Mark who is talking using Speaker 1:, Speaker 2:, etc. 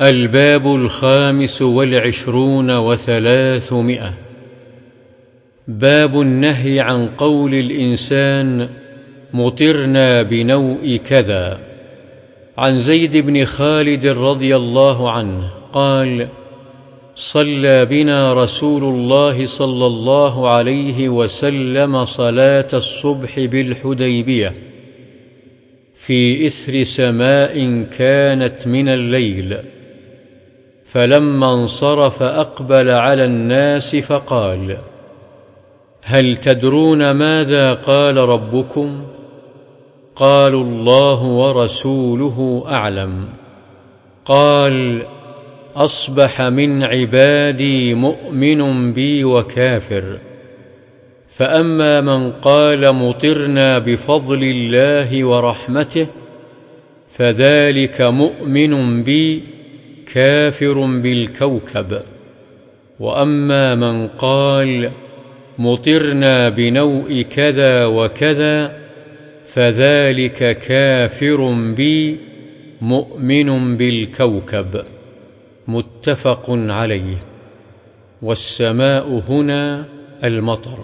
Speaker 1: الباب الخامس والعشرون وثلاثمائة. باب النهي عن قول الإنسان مطرنا بنوء كذا. عن زيد بن خالد رضي الله عنه قال صلى بنا رسول الله صلى الله عليه وسلم صلاة الصبح بالحديبية. في إثر سماء كانت من الليل. فلما انصرف أقبل على الناس فقال هل تدرون ماذا قال ربكم؟ قالوا الله ورسوله أعلم. قال أصبح من عبادي مؤمن بي وكافر. فأما من قال مطرنا بفضل الله ورحمته فذلك مؤمن بي كافر بالكوكب. وأما من قال مطرنا بنوء كذا وكذا فذلك كافر بي مؤمن بالكوكب. متفق عليه. والسماء هنا المطر.